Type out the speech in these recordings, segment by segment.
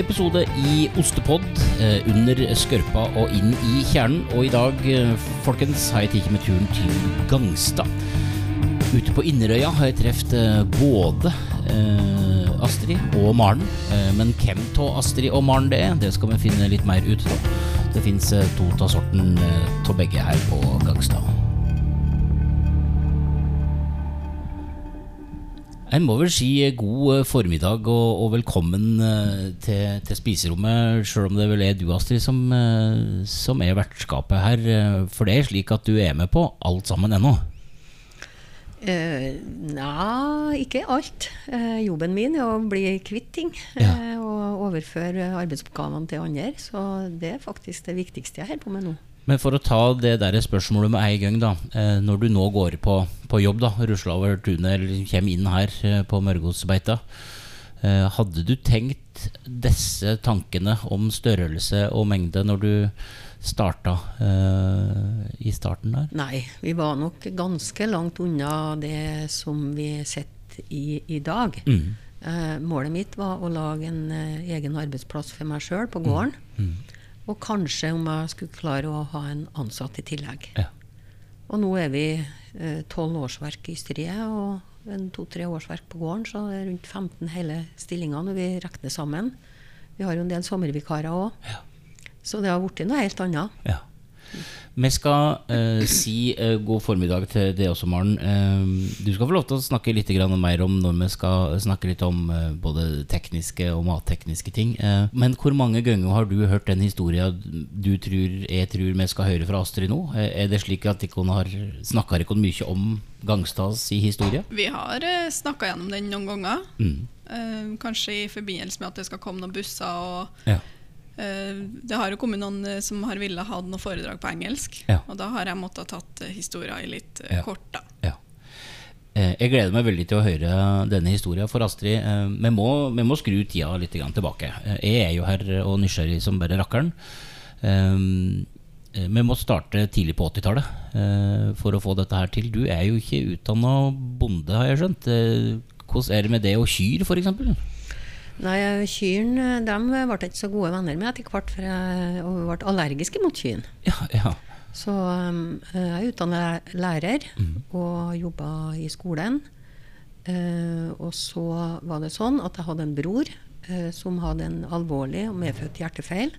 episode i Ostepod, eh, under skørpa og inn i kjernen. Og i dag, eh, folkens, har jeg tatt med turen til Gangstad. Ute på Inderøya har jeg truffet eh, både Astrid og Maren. Men hvem av Astrid og Maren det er, det skal vi finne litt mer ut av. Det fins to av sorten av begge her på Gangstad. Jeg må vel si god formiddag og, og velkommen eh, til, til, spiserommet, sjøl om det vel er du, Astrid, som, eh, som, er vertskapet her. Eh, for det er slik at du er med på alt sammen ennå? Uh, Nei, ikke alt. Uh, jobben min er å bli kvitt ting. Ja. Uh, og overføre arbeidsoppgavene til andre. Så det er faktisk det viktigste jeg holder på med nå. Men for å ta det der spørsmålet med en gang, da. Eh, når du nå går på, på jobb, da, rusler over tunet eller kommer inn her eh, på Mørgosbeita. Eh, hadde du tenkt disse tankene om størrelse og mengde når du starta i starten der? Nei, vi var nok ganske langt unna det som vi sitter i i dag. Mm. målet mitt var å lage en egen arbeidsplass for meg sjøl på gården. Mm. Mm. Og kanskje om jeg skulle klare å ha en ansatt i tillegg. Ja. Og nå er vi eh, tolv eh, årsverk i ysteriet og to-tre årsverk på gården, så det er rundt 15 hele stillinger når vi regner sammen. Vi har jo en del sommervikarer òg. Ja. Så det har blitt noe helt annet. Ja. Vi skal uh, si uh, god formiddag til deg også, Maren. Uh, du skal få lov til å snakke litt mer om når vi skal snakke litt om både tekniske og mattekniske ting. men hvor mange ganger har du hørt den historien du tror, jeg tror vi skal høre fra Astrid nå? er det slik at dere har snakka mye om Gangstads historie? Vi har uh, snakka gjennom den noen ganger. Mm. kanskje i forbindelse med at det skal komme noen busser. og ja det har jo kommet noen eh, som har ville ha noe foredrag på engelsk. Ja. Og da har jeg måttet ha tatt historia historien i litt ja. kort. da. Ja. Jeg gleder meg veldig til å høre denne historien. For Astrid, vi må, vi må skru tida litt tilbake. Jeg er jo her og nysgjerrig som bare rakkeren. Vi må starte tidlig på 80-tallet for å få dette her til. Du er jo ikke utdanna bonde, har jeg skjønt. Hvordan er det med det og kyr, f.eks.? Nei, Kyrne de ble ikke så gode venner med etter hvert, for jeg ble allergisk mot kyrne. Ja, ja. Så um, jeg er utdannet lærer mm. og jobba i skolen. Uh, og så var det sånn at jeg hadde en bror uh, som hadde en alvorlig og medfødt hjertefeil.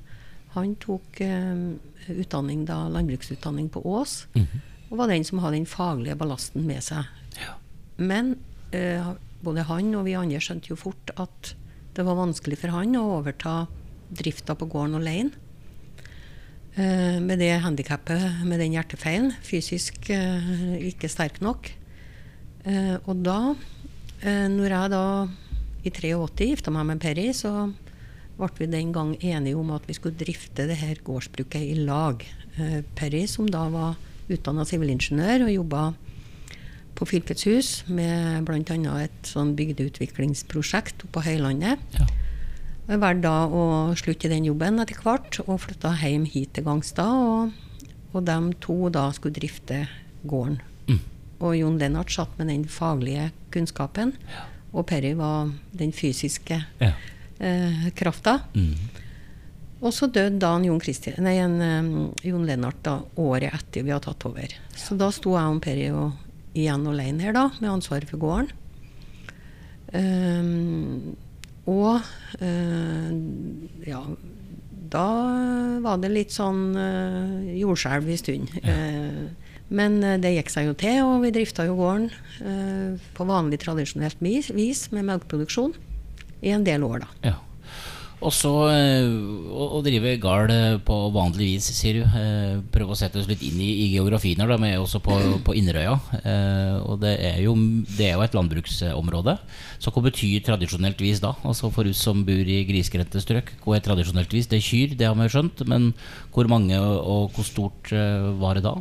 Han tok uh, utdanning da, landbruksutdanning på Ås, mm. og var den som hadde den faglige ballasten med seg. Ja. Men både han og vi andre skjønte jo fort at det var vanskelig for han å overta drifta på gården alene. Uh, med det handikappet, med den hjertefeilen. Fysisk uh, ikke sterk nok. Uh, og da, når jeg da i 83 gifta meg med Perry, så ble vi den gang enige om at vi skulle drifte det her gårdsbruket i lag. Perry, som da var utdanna sivilingeniør og jobba på Fylkets hus med bl.a. et sånn bygdeutviklingsprosjekt på Høylandet. Ja. Jeg valgte da å slutte i den jobben etter hvert og flytta hjem hit til Gangstad. Og, og de to da skulle drifte gården. Mm. Og Jon Lennart satt med den faglige kunnskapen, ja. og Perry var den fysiske ja. eh, krafta. Mm. Og så døde da Jon, nei, en, um, Jon Lennart da, året etter vi hadde tatt over. Så da sto jeg og Perry og igjen alene her, da, med ansvaret for gården. Um, og uh, ja, da var det litt sånn uh, jordskjelv en stund. Ja. Uh, men det gikk seg jo til, og vi drifta jo gården på vanlig tradisjonelt vis med melkeproduksjon i en del år, da. Ja. Og så eh, å, drive gard eh, på vanlig vis, sier du. Eh, prøve å sette oss litt inn i, i geografien her. Da, vi er også på, på Inderøya. og det er, jo, det er, jo, et landbruksområde. Så hva betyr tradisjonelt vis da? Altså For oss som bor i grisgrendte strøk, hva er tradisjonelt vis? Det er kyr, det har vi skjønt. Men hvor mange og hvor stort var det da?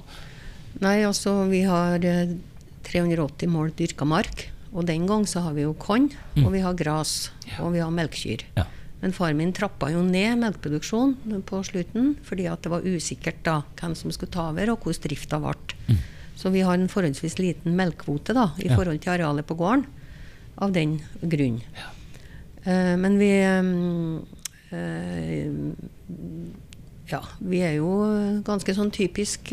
Nei, altså vi har 380 mål dyrka mark. Og den gang så har vi jo korn, mm. og vi har gras, og vi har melkekyr. Ja. Men far min trappa jo ned melkeproduksjonen på slutten, fordi at det var usikkert da hvem som skulle ta over, og hvordan drifta ble. Mm. Så vi har en forholdsvis liten melkekvote da, i ja. forhold til arealet på gården, av den grunn. Ja. Uh, men vi um, ja, vi er jo ganske sånn typisk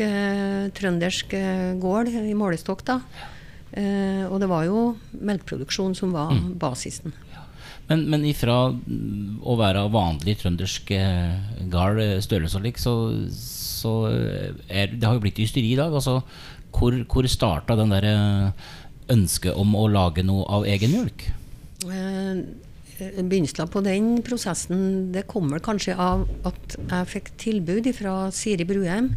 trøndersk gård i målestokk, da. og det var jo melkeproduksjon som var mm. basisen. Men, men ifra å være vanlig trøndersk gard størrelse og lik, så, så er det har jo blitt hysteri i dag. Altså, hvor, hvor starta den der ønsket om å lage noe av egen mjølk? Eh, begynnelsen på den prosessen det kommer kanskje av at jeg fikk tilbud fra Siri Bruheim,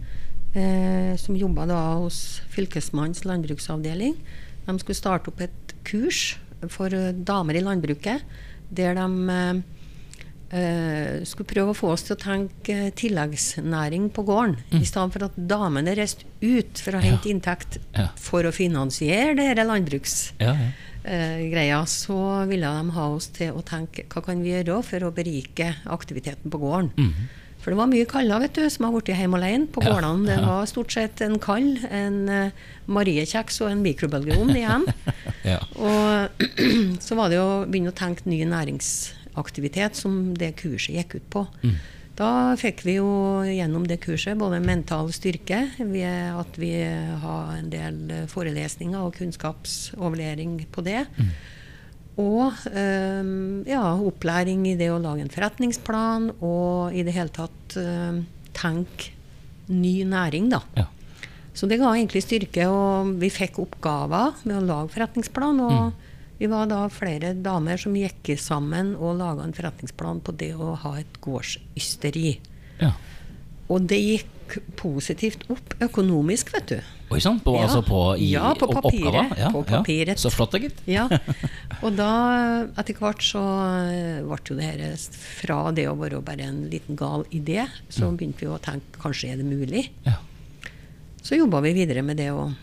eh, som jobba hos Fylkesmannens landbruksavdeling. De skulle starte opp et kurs for damer i landbruket, der de eh, skulle prøve å få oss til å tenke tilleggsnæring på gården, mm. i stedet for at damene reiste ut for å hente ja. inntekt ja. for å finansiere dette landbruksgreia. Ja, greia, så ville de ha oss til å tenke hva kan vi gjøre for å berike aktiviteten på gården. Mm. For det var mye kaller vet du, som har blitt hjemme alene på gårdene. Det var stort sett en kall, en uh, mariekjeks og en mikrobølgeovn igjen. Og så var det å begynne å tenke ny næringsaktivitet, som det kurset gikk ut på. Mm. Da fikk vi jo gjennom det kurset både mental styrke, at vi har en del forelesninger og kunnskapsoverlevering på det. Mm. Og um, ja, opplæring i det å lage en forretningsplan, og i det hele tatt um, tenke ny næring, da. Ja. Så det ga egentlig styrke, og vi fikk oppgaver med å lage forretningsplan. Og mm. vi var da flere damer som gikk sammen og laga en forretningsplan på det å ha et gårdsysteri. Ja. Og det gikk positivt opp økonomisk, vet du. Oi sann, ja. altså på, i, ja, på papiret. Ja, på papiret. Så flott, gitt. ja. Og da, etter hvert, så eh, ble jo det her Fra det å være bare en liten gal idé, så mm. begynte vi å tenke kanskje er det mulig. Ja. Så jobba vi videre med det. og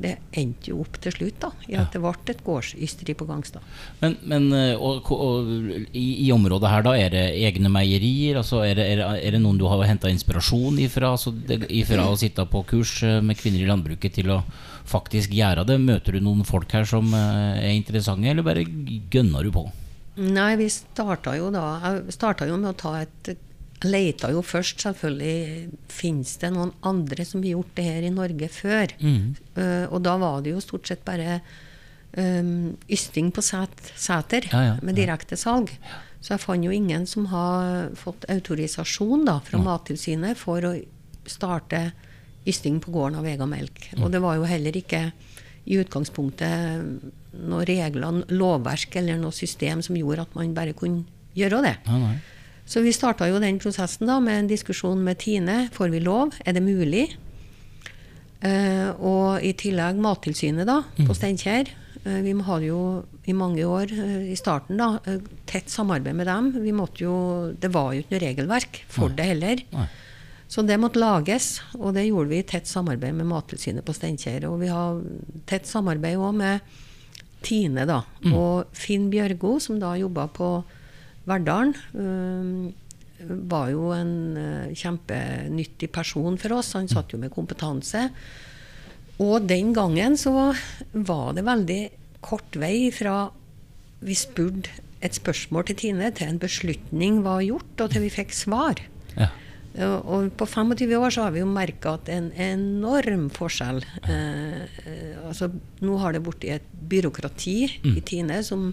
det endte jo opp til slutt da, i at det ble et gårdsysteri på Gangstad. Men, men eh, og, og, i, i, området her, da, er det egne meierier? Altså er, det, er, er, det, noen du har henta inspirasjon ifra? Altså ifra å sitte på kurs eh, med kvinner i landbruket til å faktisk gjøre det? Møter du noen folk her som eh, er interessante, eller bare gønner du på? Nei, vi starta jo da Jeg starta jo med å ta et leita jo først selvfølgelig Fins det noen andre som har gjort det her i Norge før. Mm. Uh, og da var det jo stort sett bare um, ysting på seter ja, ja, med direktesalg. Ja. Så jeg fant jo ingen som har fått autorisasjon da, fra Mattilsynet for å starte ysting på gården av egen melk. Og det var jo heller ikke i utgangspunktet noen regler, lovverk eller noe system som gjorde at man bare kunne gjøre det. Ja, nei. Så vi starta jo den prosessen da med en diskusjon med Tine. Får vi lov? Er det mulig? Uh, og i tillegg Mattilsynet da, mm. på Steinkjer. Uh, vi hadde jo i mange år uh, i starten da, tett samarbeid med dem. Vi måtte jo, det var jo ikke noe regelverk for Nei. det heller. Nei. Så det måtte lages, og det gjorde vi i tett samarbeid med Mattilsynet på Steinkjer. Og vi har tett samarbeid òg med Tine da, mm. og Finn Bjørgo, som da jobba på Verdalen uh, var jo en uh, kjempenyttig person for oss. Han satt jo med kompetanse. Og den gangen så var det veldig kort vei fra vi spurte et spørsmål til Tine, til en beslutning var gjort, og til vi fikk svar. Ja. Og på 25 år så har vi jo merka at en enorm forskjell. Eh, eh, altså, nå har det blitt et byråkrati mm. i Tine som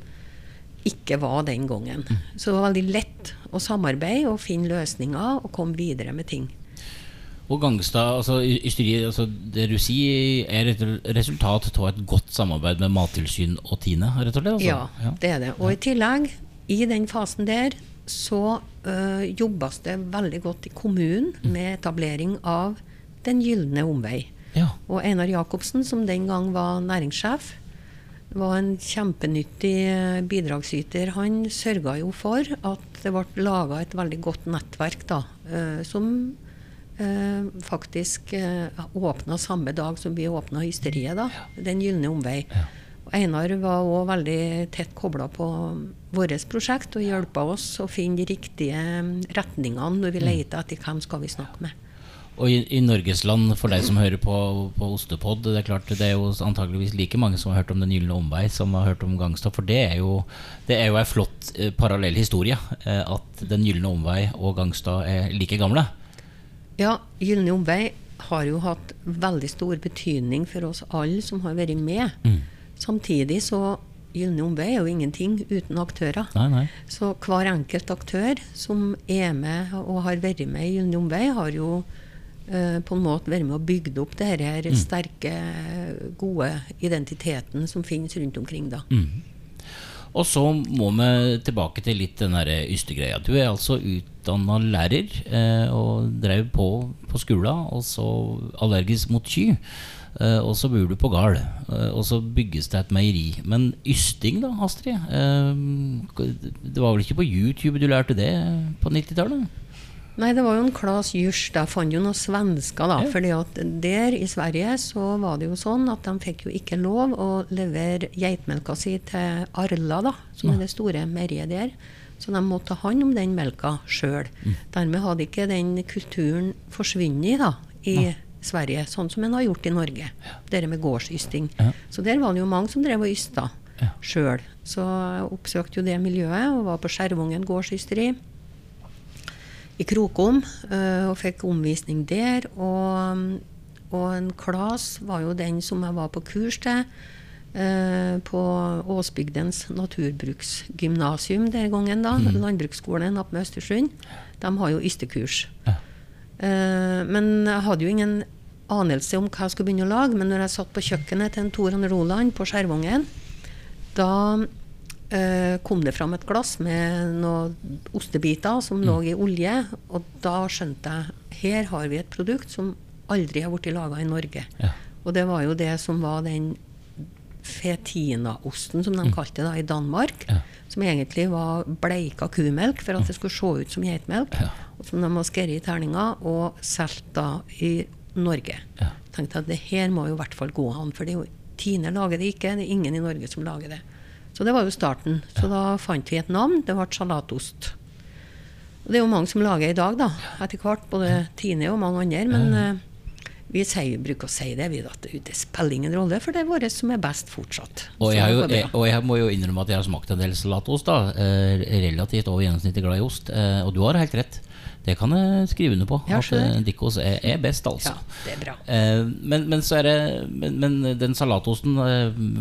ikke var den gangen. Så det var veldig lett å samarbeide og finne løsninger og komme videre med ting. Og Gangstad, altså, ysteri, altså, det du sier, er et resultat av et godt samarbeid med Mattilsyn og Tine? rett og slett? Altså. Ja, ja, det er det. Og i tillegg, i den fasen der, så øh, jobbes det veldig godt i kommunen mm. med etablering av Den gylne omvei. Ja. Og Einar Jacobsen, som den gang var næringssjef, var en kjempenyttig eh, bidragsyter. Han sørga jo for at det ble laga et veldig godt nettverk da, eh, som eh, faktisk åpna samme dag som vi åpna Hysteriet, da, Den gylne omvei. Einar var òg veldig tett kobla på vårt prosjekt og hjelpa oss å finne de riktige retningene når vi leita leter etter hvem skal vi snakke med. Og i, i Norgesland, for deg som hører på, på Ostepod, det er klart det er jo antageligvis like mange som har hørt om Den gylne omvei, som har hørt om Gangstad. For det er jo Det er jo ei flott eh, parallell historie. Eh, at Den gylne omvei og Gangstad er like gamle. Ja, Gylne omvei har jo hatt veldig stor betydning for oss alle som har vært med. Mm. Samtidig så Gylne omvei er jo ingenting uten aktører. Nei, nei. Så hver enkelt aktør som er med og har vært med i Gylne omvei, har jo på en måte være med å bygge opp det her mm. sterke, gode identiteten som finnes rundt omkring. da. Mm. Og så må vi tilbake til litt den ystegreia. Du er altså utdanna lærer eh, og drev på på skolen, og så allergisk mot ky. Eh, og så bor du på gard, eh, og så bygges det et meieri. Men ysting, da, Astrid? Uh, det var vel ikke på YouTube du lærte det på 90-tallet? Nei, det var jo en Klas Jürs. Der fant jo noen svensker, da. Ja. fordi at der i Sverige så var det jo sånn at de fikk jo ikke lov å levere geitmelka si til Arla, da, som er det store meieriet der. Så de måtte ta hånd om den melka sjøl. Mm. Dermed hadde ikke den kulturen forsvunnet da, i ja. Sverige, sånn som en har gjort i Norge. Ja. Dere med gårdsysting. Ja. Så der var det jo mange som drev og ysta ja. sjøl. Så jeg oppsøkte jo det miljøet og var på Skjervungen gårdsysteri i Krokom øh, og fikk omvisning der. Og, og en Klas var jo den som jeg var på kurs til. Uh, på Åsbygdens naturbruksgymnasium den gangen. da, mm. Landbruksskolen oppe med Østersund. De har jo ystekurs. Ja. Uh, men jeg hadde jo ingen anelse om hva jeg skulle begynne å lage. Men når jeg satt på kjøkkenet til en Toran Roland på Skjervangen, da uh, kom det fram et glass med noen ostebiter som mm. lå i olje. Og da skjønte jeg her har vi et produkt som aldri har blitt laga i Norge. Ja. Og det var jo det som var den fetinaosten, som de mm. kalte det da, i Danmark. Ja. Som egentlig var bleika kumelk for at det skulle se ut som geitmelk. Ja. Som de har skåret i terninger og solgt da i Norge. Ja. tenkte at det her må jo i hvert fall gå an, for er Tine lager det ikke. Det er ingen i Norge som lager det. Så det var jo starten. Så da fant vi et navn. Det ble salatost. Og det er jo mange som lager i dag, da, etter hvert. Både Tine og mange andre. Men uh, vi sier, bruker å si det, vi, at det spiller ingen rolle, for det er våre som er best fortsatt. Og jeg, jo, jeg, og jeg, må jo innrømme at jeg har smakt en del salatost. da, eh, Relativt over gjennomsnittet glad i ost. Eh, og du har helt rett. Det kan jeg skrive under på. Ja, at Dikkos er, er, best, altså. Ja, det er bra. men, men, så er det, men, men, den salatosten,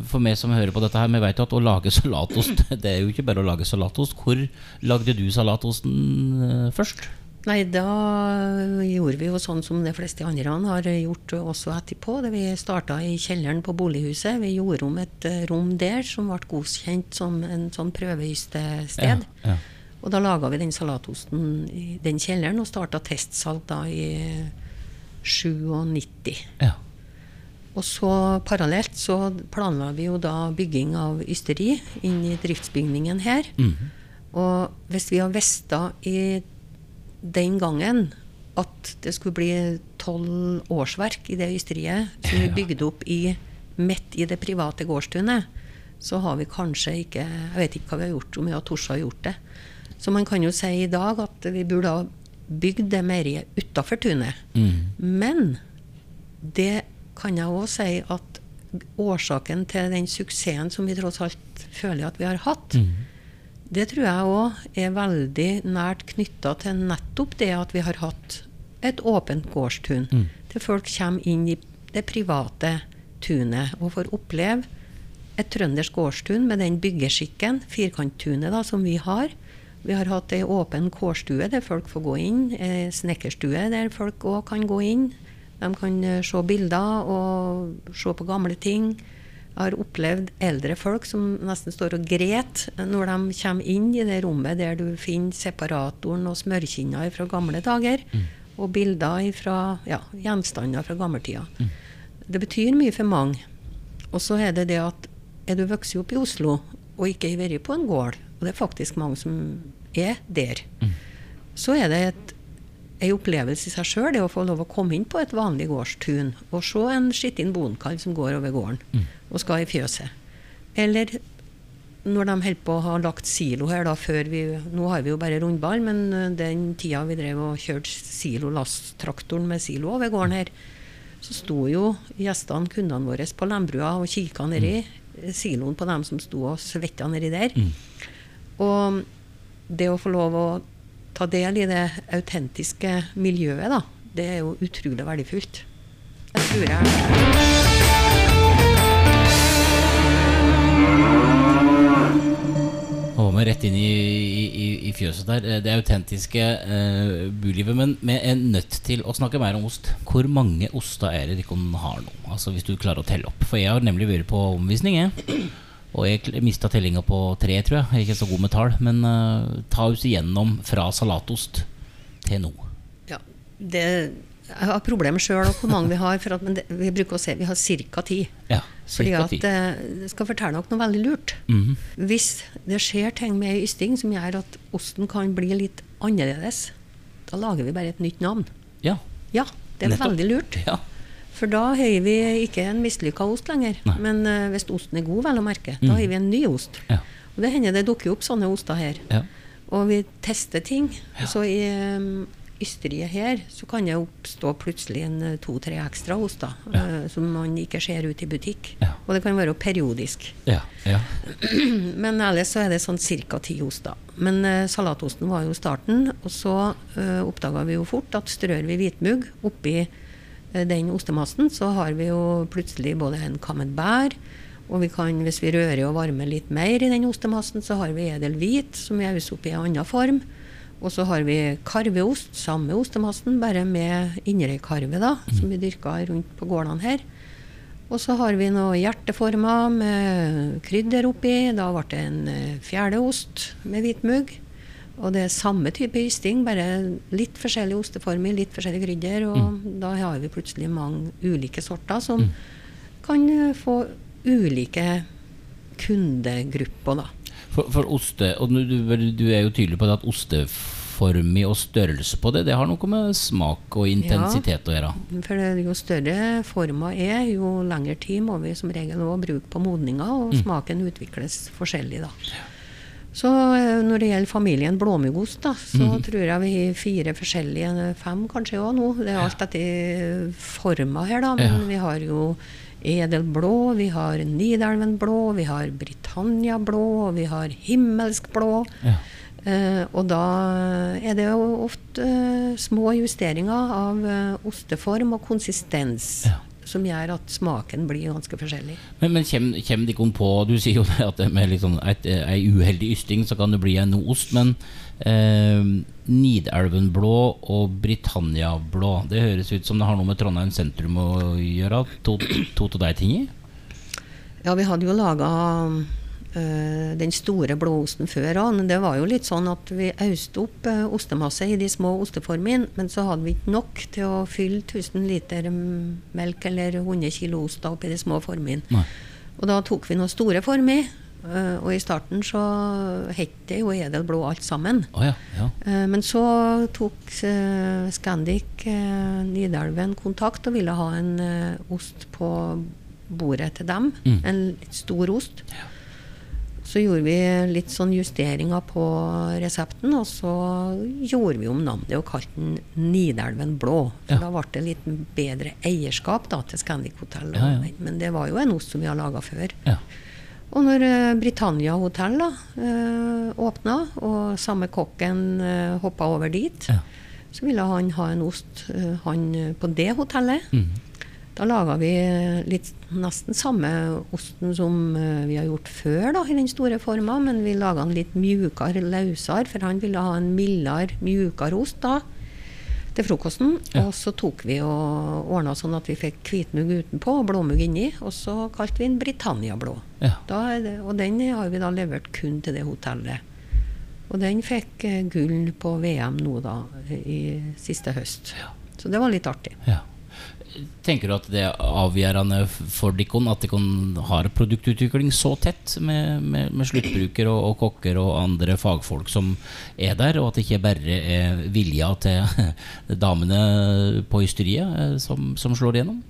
for meg som hører på dette her, vi vet jo at å lage salatost Det er jo ikke bare å lage salatost. Hvor lagde du salatosten først? Nei, da gjorde vi jo sånn som de fleste andre har gjort også etterpå. Vi starta i kjelleren på bolighuset. Vi gjorde om et eh, rom der som ble godkjent som en sånn prøveystested. Ja, ja. Og da laga vi den salatosten i den kjelleren og starta testsalg da i 97. Ja. Og så parallelt så planla vi jo da bygging av ysteri inn i driftsbygningen her. Mm -hmm. Og hvis vi har visst i den gangen at det skulle bli tolv årsverk i det ysteriet som vi bygde opp i, midt i det private gårdstunet, så har vi kanskje ikke Jeg vet ikke hva vi har gjort, om vi har tort å gjort det. Så man kan jo si i dag at vi burde ha bygd det meieriet utafor tunet. Mm. Men det kan jeg òg si at årsaken til den suksessen som vi tross alt føler at vi har hatt, mm det tror jeg òg er veldig nært knytta til nettopp det at vi har hatt et åpent gårdstun. Mm. Til folk kommer inn i det private tunet og får oppleve et trøndersk gårdstun med den byggeskikken, firkanttunet, da, som vi har. Vi har hatt ei åpen kårstue der folk får gå inn. Ei snekkerstue der folk òg kan gå inn. De kan eh, se bilder og se på gamle ting. Jeg har opplevd eldre folk som nesten står og gret når de kommer inn i det rommet der du finner separatoren og smørkinner fra gamle dager. Mm. Og bilder fra ja, gjenstander fra gammeltida. Mm. Det betyr mye for mange. Og så er det det at er du vokst opp i Oslo og ikke har vært på en gård, og det er faktisk mange som er der, mm. så er det et en opplevelse i seg sjøl, det å få lov å komme inn på et vanlig gårdstun og se en skitten bonkalv som går over gården mm. og skal i fjøset. Eller når de holder på å ha lagt silo her, da, før vi Nå har vi jo bare rundball, men eh, den tida vi drev og kjørte silolastraktoren med silo over gården her, så sto jo gjestene, kundene våre, på Lembrua og kikka nedi mm. siloen på dem som sto og svetta nedi der. Mm. Og det å få lov å ta del i det autentiske miljøet, da, det er jo utrolig verdifullt. Det tror jeg. meg rett inn i, i, i, fjøset der. Eh, det autentiske eh, bulivet. Men vi er nødt til å snakke mer om ost. Hvor mange oster er det Rikon har nå? Altså Hvis du klarer å telle opp. For jeg har nemlig vært på omvisning. Jeg. Og jeg mista tellinga på tre, tror jeg. Jeg er ikke så god med tall. Men uh, ta oss igjennom fra salatost til nå. Ja, det jeg har problemer sjøl med hvor mange vi har. At, det, vi bruker å se vi har ca. ti. Ja. Fordi at eh, Jeg skal fortelle dere noe veldig lurt. Mm -hmm. Hvis det skjer ting med ei ysting som gjør at osten kan bli litt annerledes, da lager vi bare et nytt navn. Ja, ja det er Nettopp. veldig lurt. Ja. For da har vi ikke en mislykka ost lenger. Nei. Men uh, hvis osten er god, vel å merke, mm. da har vi en ny ost. Ja. Og det hender det dukker opp sånne oster her. Ja. Og vi tester ting. Så i um, ysteriet her, så kan det oppstå plutselig en eh, to-tre ekstra oster ja. uh, som man ikke ser ut i butikk. Ja. Og det kan være periodisk. Ja. Men ellers så er det sånn ca. ti oster. Men uh, salatosten var jo starten, og så uh, oppdaga vi jo fort at strør vi hvitmugg oppi den ostemassen, så har vi jo plutselig både en camembert og vi kan, hvis vi rører og varmer litt mer i den ostemassen, så har vi edel hvit, som vi øser opp i en annen form. Og så har vi karveost, samme ostemassen, bare med Inderøykarve, da, som vi dyrker rundt på gårdene her. Og så har vi noe hjerteformer med krydder oppi. Da ble det en fjerdeost med hvit hvitmugg. Og det er samme type ysting, bare litt forskjellig osteformer, litt forskjellig krydder. Og mm. da har vi plutselig mange ulike sorter som mm. kan eh, få ulike kundegrupper, da. For, for oste, og du, du, er jo tydelig på det at osteformig og størrelse på det, det har noe med smak og intensitet ja, å gjøre? For jo større forma er, jo lengre tid må vi som regel bruke på modninga, og mm. smaken utvikles forskjellig da. Så eh, når det gjelder familien blåmuggost, da, så mm. tror jeg vi har fire forskjellige, fem kanskje òg nå. Det er alt etter forma her, da. Men ja. vi har jo edelblå, vi har Nidelven blå, vi har Britannia blå, vi har himmelsk blå. Ja. Eh, og da er det jo ofte eh, små justeringer av eh, osteform og konsistens. Ja. Som gjør at smaken blir ganske forskjellig. Men, men kommer, kommer de på Du sier jo at med liksom et, ei uheldig ysting så kan det bli en ost. Men Eh, Nidelven-blå og Britannia-blå. Det høres ut som det har noe med Trondheim sentrum å gjøre. To av de tingene? Ja, vi hadde jo laga den store blåosten før òg. Det var jo litt sånn at vi auste opp uh, ostemasse i de små osteformene, men så hadde vi ikke nok til å fylle 1000 liter melk eller 100 kg ost opp i de små formene. Og da tok vi noen store former Uh, og i starten så het det jo edelblå alt sammen. Oh, ja, ja. Men så tok Scandic Nidelven kontakt og ville ha en ost på bordet til dem. Mm. En litt stor ost. Ja. Så gjorde vi litt sånn justeringer på resepten, og så gjorde vi om navnet og kalte den Nidelven Blå. For da ble det litt bedre eierskap da, til Scandic Hotel. Men det var jo en ost som vi har laga før. Ja. Og når uh, Britannia hotell da, eh, åpna, og samme kokken eh, hoppa over dit, ja. så ville han ha en ost han på det hotellet. Mm. Da laga vi litt, nesten samme osten som vi har gjort før da, i den store forma, men vi laga den litt mjukere, løsere, for han ville ha en mildere, mjukere ost da til frokosten. Ja. Og så tok vi og ordna sånn at vi fikk hvitmugg utenpå og blåmugg inni. Og så kalte vi den Britannia blå. Ja. Det, og den har vi da levert kun til det hotellet. Og den fikk eh, gull på VM nå da, i siste høst. Ja. Så det var litt artig. Ja. Tenker du at det er avgjørende for Dikon at Dikon har produktutvikling så tett med, med, med sluttbrukere og, og, kokker og andre fagfolk som er der, og at det ikke bare er vilja til damene på ysteriet eh, som, som slår igjennom?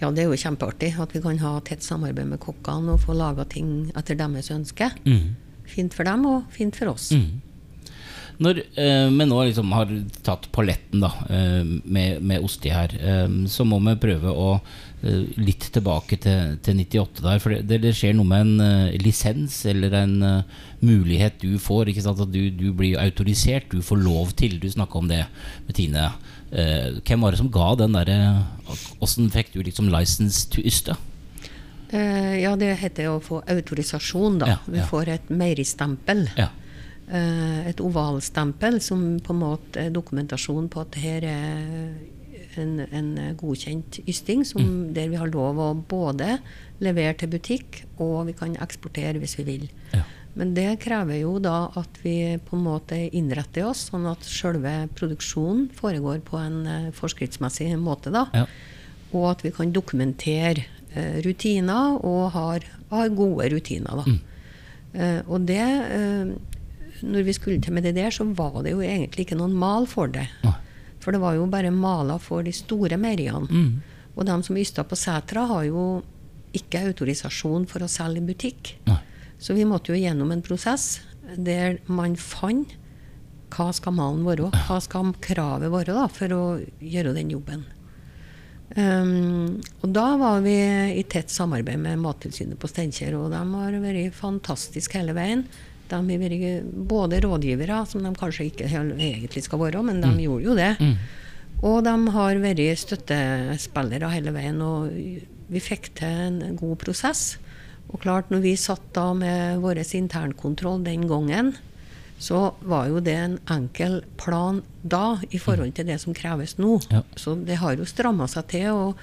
Ja, det er jo kjempeartig at vi kan ha tett samarbeid med kokkene og få laga ting etter deres ønske. Mm. Fint for dem og fint for oss. Mm. Når eh, vi nå liksom har tatt paletten da, eh, med, med osti her, eh, så må vi prøve å eh, litt tilbake til, til 98 der. For det, det, skjer noe med en lisens eller en mulighet du får. Ikke sant? At du, du, blir autorisert, du får lov til. Du snakka om det med Tine. Hvem var det som ga den derre Åssen fikk du liksom license to yste? ja, det heter å få autorisasjon, da. Ja, ja. Vi får et meieristempel. Ja. Eh, et ovalstempel som på en måte er dokumentasjon på at her er en, en godkjent ysting, som, mm. der vi har lov å både levere til butikk, og vi kan eksportere hvis vi vil. Ja. Men det krever jo da at vi på en måte innretter oss sånn at selve produksjonen foregår på en uh, forskriftsmessig måte. da. Ja. Og at vi kan dokumentere uh, rutiner, og har, har, gode rutiner. da. Mm. Uh, og det når vi skulle til med det der, så var det jo egentlig ikke noen mal for det. Ja. For det var jo bare maler for de store meieriene. Mm. Og de som ysta på setra, har jo ikke autorisasjon for å selge i butikk. Nei. Så vi måtte jo gjennom en prosess der man fant hva skal malen være, hva skal kravet være da, for å gjøre den jobben. Um, og da var vi i tett samarbeid med Mattilsynet på Steinkjer, og de har vært fantastiske hele veien. De har vært både rådgivere, som de kanskje ikke egentlig skal være, men de mm. gjorde jo det. Mm. Og de har vært støttespillere hele veien. Og vi fikk til en god prosess. Og klart, når vi satt da med vår internkontroll den gangen, så var jo det en enkel plan da i forhold til det som kreves nå. Ja. Så det har jo stramma seg til. og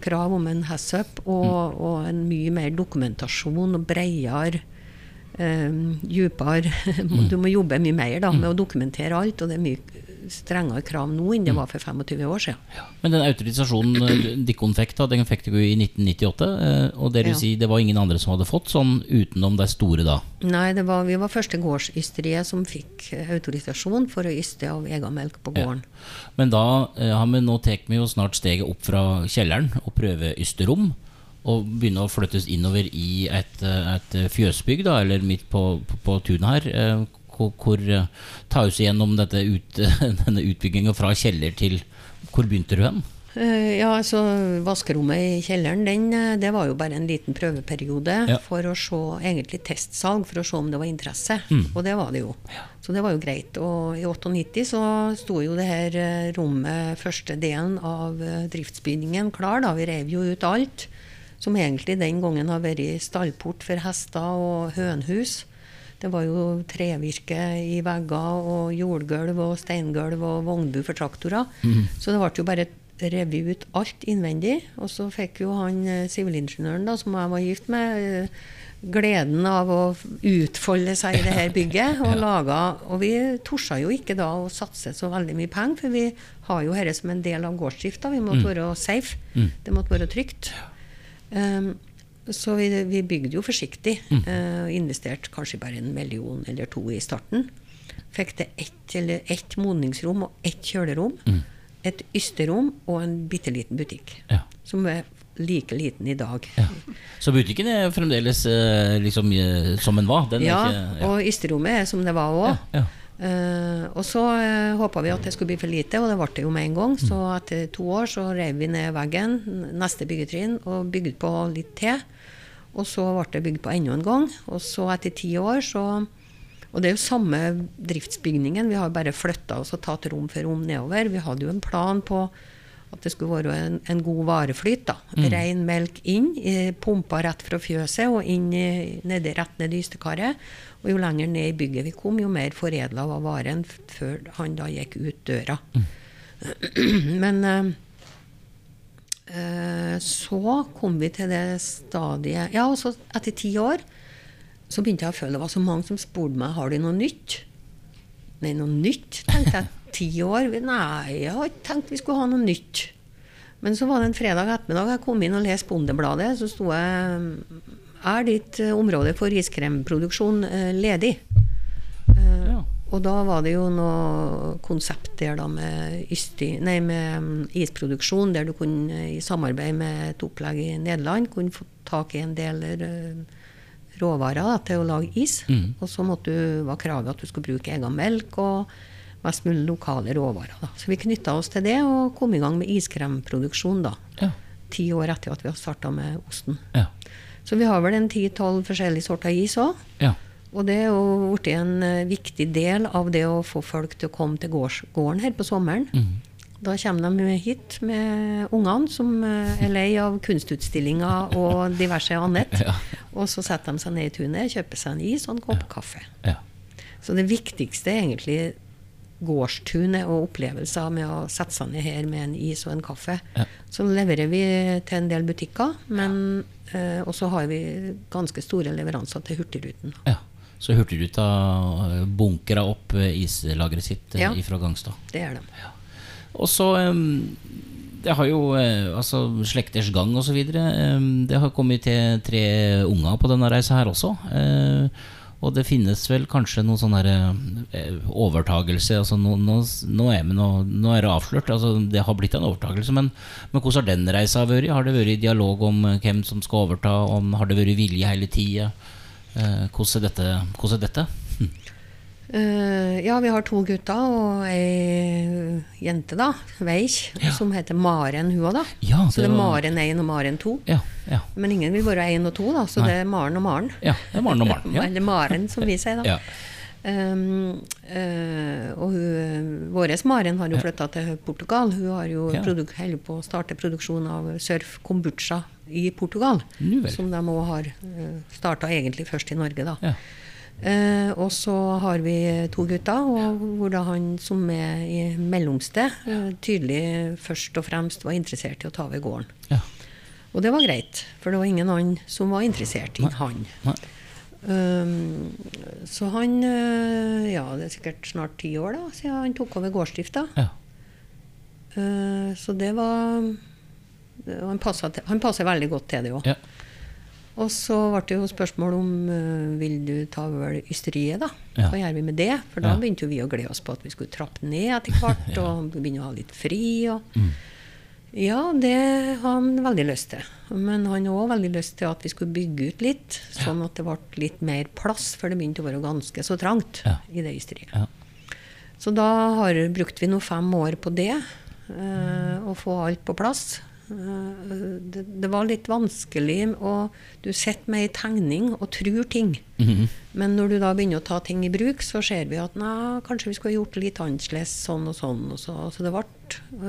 krav om en HASSUP og, mm. og, en mye mer dokumentasjon og bredere um, dypere mm. Du må jobbe mye mer da, med å dokumentere alt, og det er mye strengere krav nå enn det mm. var for 25 år siden. Ja. Men den autorisasjonen eh, Dikkon fikk, den fikk du i 1998. Eh, og det, ja. si, det var ingen andre som hadde fått sånn utenom de store da? Nei, var, vi var første gårdsysteriet som fikk autorisasjon for å yste av egen melk på gården. Ja. Men da har vi nå tatt vi jo snart steget opp fra kjelleren og prøveysterom og begynne å flyttes innover i et, et fjøsbygg, da, eller midt på, på, på tunet her. Eh, hvor, hvor eh, tas gjennom dette ut, denne utbygginga fra kjeller til Hvor begynte du hen? Eh, ja, altså Vaskerommet i kjelleren den, det var jo bare en liten prøveperiode ja. for å se egentlig testsalg, for å se om det var interesse. Mm. Og det var det jo. Ja. Så det var jo greit. Og i 98 så sto jo det her rommet, første delen av driftsbygningen, klar. da, Vi rev jo ut alt som egentlig den gangen har vært stallport for hester og hønhus. Det var jo trevirke i vegger og jordgulv og steingulv og vognbu for traktorer. Mm. Så det ble jo bare revet ut alt innvendig. Og så fikk jo han sivilingeniøren sivilingeniøren som jeg var gift med, eh, gleden av å utfolde seg i det her bygget. Og, laga, og vi torde jo ikke da å satse så veldig mye penger, for vi har jo dette som en del av gårdsdrifta. Vi måtte mm. være safe. Mm. Det måtte være trygt. Um, så vi, vi, bygde jo forsiktig. Mm. Uh, investerte kanskje bare en million eller to i starten. Fikk til ett, eller ett modningsrom og ett kjølerom. Mm. Et ysterom og en bitte liten butikk. Ja. Som er like liten i dag. Ja. Så butikken er fremdeles uh, liksom, uh, som den var? Den ja, ikke, ja, og ysterommet er som det var òg. Uh, og så uh, håpa vi at det skulle bli for lite, og det ble det jo med en gang. Så mm. etter to år så rev vi ned veggen, neste byggetrinn, og bygde på litt til. Og så ble det bygd på enda en gang. Og så etter ti år så Og det er jo samme driftsbygningen, vi har bare flytta oss og tatt rom for rom nedover. Vi hadde jo en plan på at det skulle være en, en god vareflyt. da. Mm. Rein melk inn, pumpa rett fra fjøset og inn nedi, rett ned i ystekaret. Og jo lenger ned i bygget vi kom, jo mer foredla var varen før han da gikk ut døra. Mm. Men uh, så kom vi til det stadiet Ja, og så etter ti år så begynte jeg å føle det var så mange som spurte meg har du noe nytt. Nei, noe nytt, tenkte jeg. Ti år? Nei, jeg har ikke tenkt vi skulle ha noe nytt. Men så var det en fredag ettermiddag jeg kom inn og leste Bondebladet. Så sto jeg er ditt eh, område for riskremproduksjon eh, ledig? Eh, ja. Og da var det jo noe konsept der da med, ysti, nei, med mm, isproduksjon, der du kunne i samarbeid med et opplegg i Nederland kunne få tak i en del råvarer da, til å lage is. Mm. Og så måtte du, var kravet at du skulle bruke egen melk og mest mulig lokale råvarer. Da. Så vi knytta oss til det og kom i gang med iskremproduksjon da. Ja. Ti år etter at vi har starta med osten. Ja. Så vi har vel en ti-tolv forskjellige sorter is òg. Ja. Og det er jo blitt en eh, viktig del av det å få folk til å komme til gården her på sommeren. Mm. Da kommer de hit med ungene som eh, er lei av kunstutstillinger og diverse annet. Ja. Og så setter de seg ned i tunet, kjøper seg en is og en kopp kaffe. Ja. Så det viktigste er egentlig gårdstunet og opplevelser med å sette seg ned her med en is og en kaffe. Ja. Så leverer vi til en del butikker, men eh, også har vi ganske store leveranser til Hurtigruten. Ja. Så Hurtigruta eh, bunkra opp eh, islageret sitt eh, ja, fra Gangstad. Det er de. Ja. Og så Det har jo altså Slekters gang osv. Det har kommet til tre unger på denne reisa her også. Og det finnes vel kanskje noen sånn overtagelse altså nå, nå, nå, er, nå, nå, er, det avslørt. Altså det har blitt en overtagelse. Men, men hvordan har den reisa vært? Har det vært dialog om hvem som skal overta? Om, har det vært vilje hele tida? Eh, hvordan? Hvordan er dette? Uh, ja, vi har to gutter og ei jente, da, Veik, ja. som heter Maren, hun òg, da. Ja, det så det er Maren 1 og Maren 2. Ja, ja. Men ingen vil være 1 og 2, da, så Nei. det er Maren og Maren. Ja, det er Maren og Maren. Eller Maren, som vi sier, da. Um, uh, og hun, vår Maren har jo flytta til Portugal. Hun har jo ja. holder på å starte produksjon av surf kombucha i Portugal. Som de òg har uh, eh, starta egentlig først i Norge, da. Uh, og så har vi to gutter, og hvor da han som er i mellomste, uh, tydelig først og fremst var interessert i å ta over gården. Ja. Og det var greit, for det var ingen annen som var interessert i Nei. han. Nei. Um, så han uh, Ja, det er sikkert snart ti år da, siden han tok over gårdsdrifta. Ja. Uh, så det var Han passer veldig godt til det òg. Ja. Og så ble det jo spørsmål om uh, vil du ta over ysteriet, da. Ja. Hva gjør vi med det? For da begynte jo vi å glede oss på at vi skulle trappe ned etter hvert og begynne å ha litt fri. og mm. Ja, det har han veldig lyst til. Men han har òg veldig lyst til at vi skulle bygge ut litt, sånn at det ble litt mer plass, for det begynte å være ganske så trangt ja. i det ysteriet. Ja. Så da har, brukte vi nå fem år på det, eh, å få alt på plass. Eh, det, det, var litt vanskelig, og du sitter med ei tegning og tror ting. Mm -hmm. Men når du da begynner å ta ting i bruk, så ser vi at nei, kanskje vi skulle gjort litt annerledes sånn og sånn. Og så, så det, ble,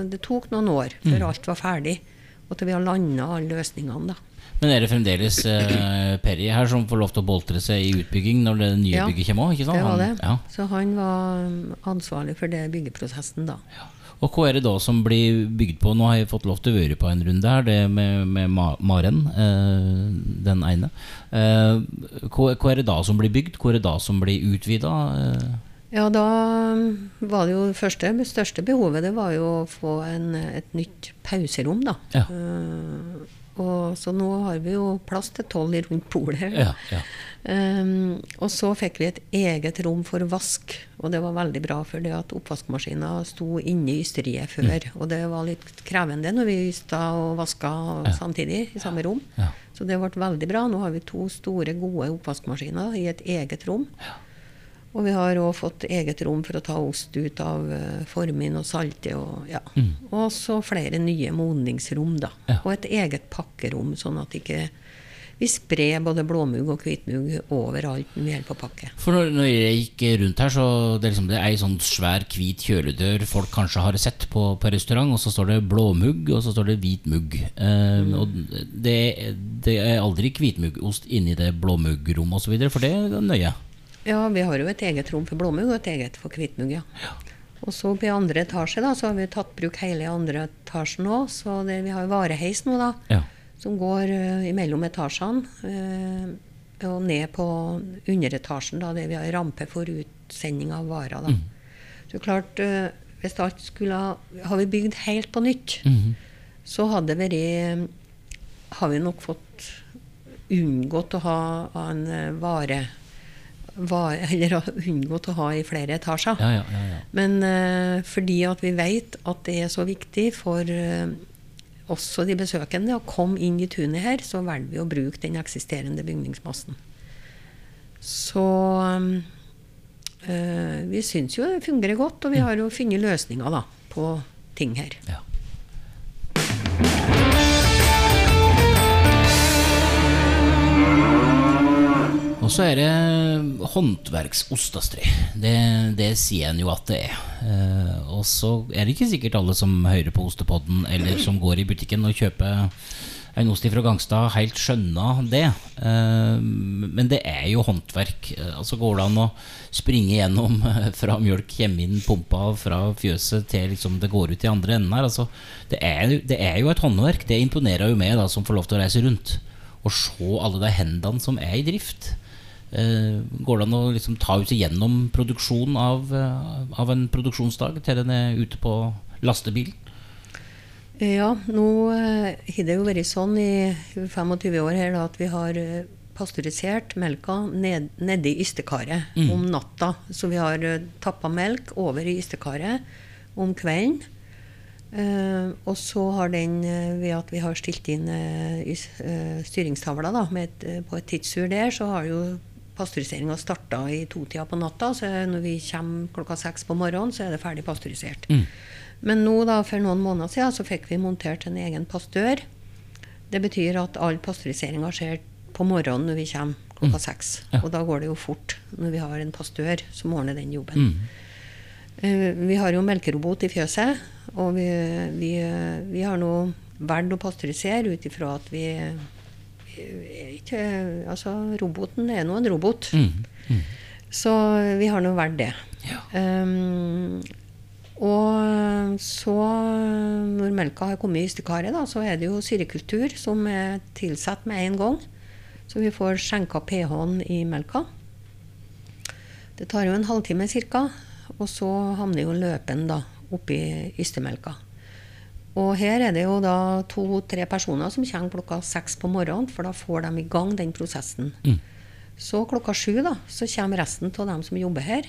det, tok noen år før mm. alt var ferdig, og til vi har landa alle løsningene. da. Men er det fremdeles eh, Perry her som får lov til å boltre seg i utbygging når det nye ja, bygget kommer òg? Det var det. ja. Så han var ansvarlig for det byggeprosessen da. Ja. Og hva er det da som blir bygd på? Nå har jeg fått lov til å være på en runde her, det med, med Maren, eh, den ene. Eh, hva, hva, er det da som blir bygd? Hva er det da som blir utvida? Eh? Ja, da var det jo første, det største behovet det var jo å få en, et nytt pauserom, da. Ja. Og så nå har vi jo plass til tolv rundt polet. Ja, ja. Um, og så fikk vi et eget rom for vask, og det var veldig bra. For det at oppvaskmaskina sto inne i ysteriet før, mm. og det var litt krevende når vi ysta og vaska ja. samtidig i samme rom. Så det ble veldig bra. Nå har vi to store, gode oppvaskmaskiner i et eget rom. Ja. Og vi har òg fått eget rom for å ta ost ut av uh, formin og salte. Og, ja. mm. og så flere nye modningsrom. da. Ja. Og et eget pakkerom, sånn at ikke vi sprer både blåmugg og hvitmugg overalt når vi holder på å pakke. For når, jeg gikk rundt her, så det er liksom det er ei sånn svær hvit kjøledør folk kanskje har sett på, på restaurant, og så står det blåmugg, og så står det hvit mugg. Um, mm. Og det, det, er aldri hvitmuggost inni det blåmuggrommet osv., for det er nøye. Ja, vi har jo et eget rom for blåmugg og et eget for hvitmugg, ja. ja. Og så på andre etasje da, så har vi tatt bruk hele andre etasjen òg. Så det, vi har vareheis nå, da, ja. som går uh, imellom etasjene. Uh, og ned på underetasjen, da, der vi har rampe for utsending av varer. da. Mm. Så klart, uh, hvis alt skulle ha Har vi bygd helt på nytt, mm. så hadde det vært Har vi nok fått unngått å ha, ha en vare var, eller unngått å ha i flere etasjer. Ja, ja, ja, Men uh, fordi at vi vet at det er så viktig for uh, også de besøkende å komme inn i tunet her, så velger vi å bruke den eksisterende bygningsmassen. Så um, uh, vi syns jo det fungerer godt, og vi har jo funnet løsninger da, på ting her. Ja. Og så er det håndverksostastri. Det, det sier en jo at det er. Eh, og så er det ikke sikkert alle som hører på Ostepodden, eller som går i butikken og kjøper en ost fra Gangstad, helt skjønner det. Eh, men det er jo håndverk. Eh, altså Går det an å springe gjennom fra mjølk kommer inn pumpa fra fjøset til liksom det går ut i andre enden her. Altså, det, er, det, er, jo et håndverk. Det imponerer jo meg da, som får lov til å reise rundt. Og se alle de hendene som er i drift. Uh, går det an å liksom ta ut igjennom produksjonen av, uh, av, en produksjonsdag til den er ute på lastebilen? Ja, nå uh, har det jo vært sånn i 25 år her da, at vi har pasteurisert melka ned, nedi ystekaret mm. om natta. Så vi har tappa melk over i ystekaret om kvelden. Uh, og så har den, uh, ved at vi har stilt inn uh, styringstavla da, et, på et tidsur der, så har jo pasteuriseringa starta i totida på natta. Så når vi kommer klokka seks på morgenen, så er det ferdig pasteurisert. Mm. Men nå da, for noen måneder siden så fikk vi montert en egen pastør. Det betyr at all pasteuriseringa skjer på morgenen når vi kommer klokka mm. seks. Ja. Og da går det jo fort når vi har en pastør som ordner den jobben. Mm. Uh, vi har jo melkerobot i fjøset, og vi, vi, vi har nå valgt å pasteurisere ut ifra at vi ikke, altså, roboten er nå en robot. Mm. Mm. Så vi har nå valgt det. Ja. Um, og så, når melka har kommet i da, så er det jo syrekultur som er tilsatt med en gang. Så vi får skjenka pH-en i melka. Det tar jo en halvtime ca. Og så havner jo løpen da oppi ystemelka. Og her er det jo da to-tre personer som kommer klokka seks på morgenen, for da får de i gang den prosessen. Mm. Så klokka sju da, så kommer resten av dem som jobber her.